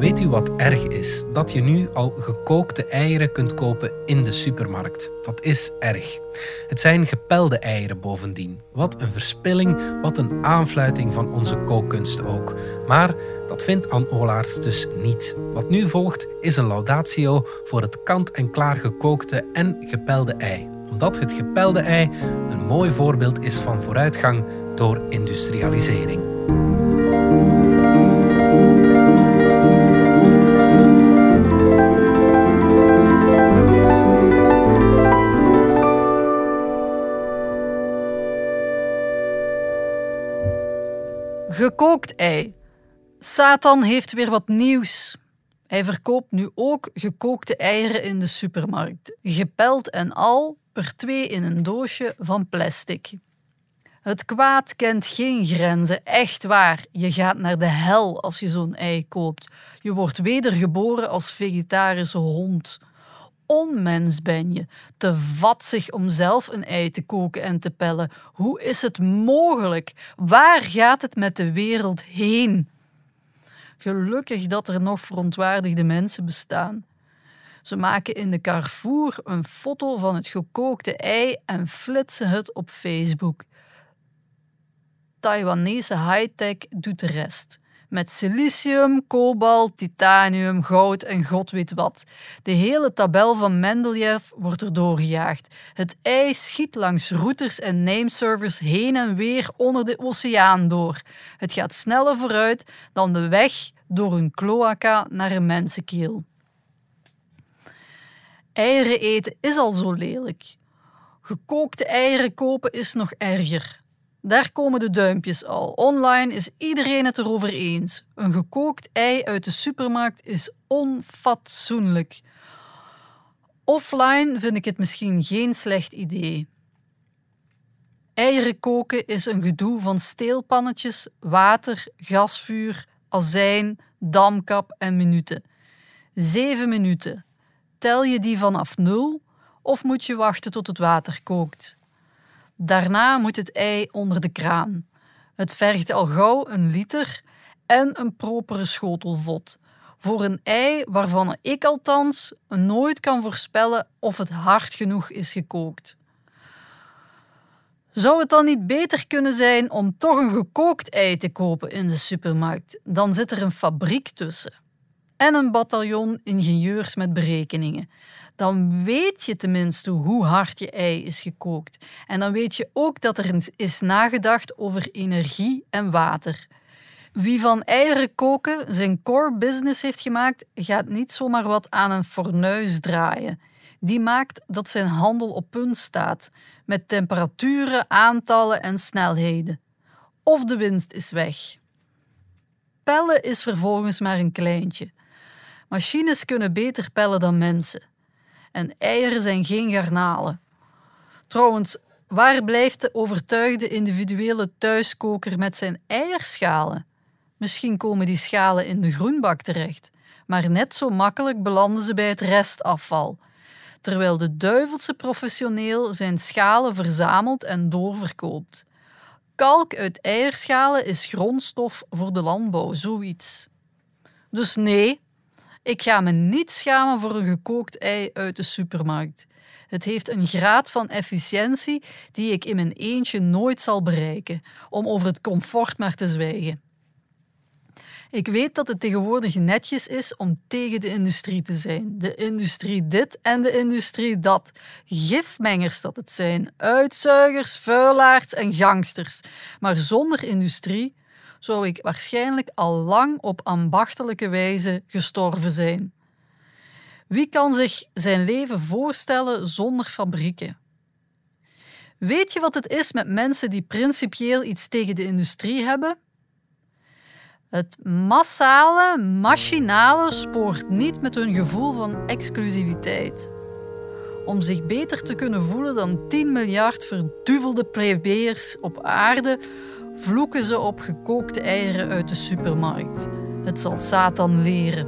Weet u wat erg is? Dat je nu al gekookte eieren kunt kopen in de supermarkt. Dat is erg. Het zijn gepelde eieren bovendien. Wat een verspilling, wat een aanfluiting van onze kookkunst ook. Maar dat vindt Anne Olaerts dus niet. Wat nu volgt is een laudatio voor het kant-en-klaar gekookte en gepelde ei. Omdat het gepelde ei een mooi voorbeeld is van vooruitgang door industrialisering. Gekookt ei. Satan heeft weer wat nieuws. Hij verkoopt nu ook gekookte eieren in de supermarkt. Gepeld en al, per twee in een doosje van plastic. Het kwaad kent geen grenzen, echt waar. Je gaat naar de hel als je zo'n ei koopt. Je wordt wedergeboren als vegetarische hond. Onmens ben je, te vatzig om zelf een ei te koken en te pellen. Hoe is het mogelijk? Waar gaat het met de wereld heen? Gelukkig dat er nog verontwaardigde mensen bestaan. Ze maken in de Carrefour een foto van het gekookte ei en flitsen het op Facebook. Taiwanese high-tech doet de rest. Met silicium, kobalt, titanium, goud en god weet wat. De hele tabel van Mendeleev wordt er doorgejaagd. Het ei schiet langs routers en nameservers heen en weer onder de oceaan door. Het gaat sneller vooruit dan de weg door een cloaca naar een mensenkeel. Eieren eten is al zo lelijk. Gekookte eieren kopen is nog erger. Daar komen de duimpjes al. Online is iedereen het erover eens. Een gekookt ei uit de supermarkt is onfatsoenlijk. Offline vind ik het misschien geen slecht idee. Eieren koken is een gedoe van steelpannetjes, water, gasvuur, azijn, damkap en minuten. Zeven minuten. Tel je die vanaf nul of moet je wachten tot het water kookt? Daarna moet het ei onder de kraan. Het vergt al gauw een liter en een propere schotel vod. Voor een ei waarvan ik althans nooit kan voorspellen of het hard genoeg is gekookt. Zou het dan niet beter kunnen zijn om toch een gekookt ei te kopen in de supermarkt? Dan zit er een fabriek tussen. En een bataljon ingenieurs met berekeningen dan weet je tenminste hoe hard je ei is gekookt. En dan weet je ook dat er is nagedacht over energie en water. Wie van eieren koken zijn core business heeft gemaakt, gaat niet zomaar wat aan een fornuis draaien. Die maakt dat zijn handel op punt staat, met temperaturen, aantallen en snelheden. Of de winst is weg. Pellen is vervolgens maar een kleintje. Machines kunnen beter pellen dan mensen. En eieren zijn geen garnalen. Trouwens, waar blijft de overtuigde individuele thuiskoker met zijn eierschalen? Misschien komen die schalen in de groenbak terecht, maar net zo makkelijk belanden ze bij het restafval. Terwijl de duivelse professioneel zijn schalen verzamelt en doorverkoopt. Kalk uit eierschalen is grondstof voor de landbouw, zoiets. Dus nee, ik ga me niet schamen voor een gekookt ei uit de supermarkt. Het heeft een graad van efficiëntie die ik in mijn eentje nooit zal bereiken, om over het comfort maar te zwijgen. Ik weet dat het tegenwoordig netjes is om tegen de industrie te zijn. De industrie dit en de industrie dat. Gifmengers dat het zijn. Uitzuigers, vuilaards en gangsters. Maar zonder industrie zou ik waarschijnlijk al lang op ambachtelijke wijze gestorven zijn. Wie kan zich zijn leven voorstellen zonder fabrieken? Weet je wat het is met mensen die principieel iets tegen de industrie hebben? Het massale, machinale spoort niet met hun gevoel van exclusiviteit. Om zich beter te kunnen voelen dan 10 miljard verduvelde plebeiers op aarde, vloeken ze op gekookte eieren uit de supermarkt. Het zal Satan leren.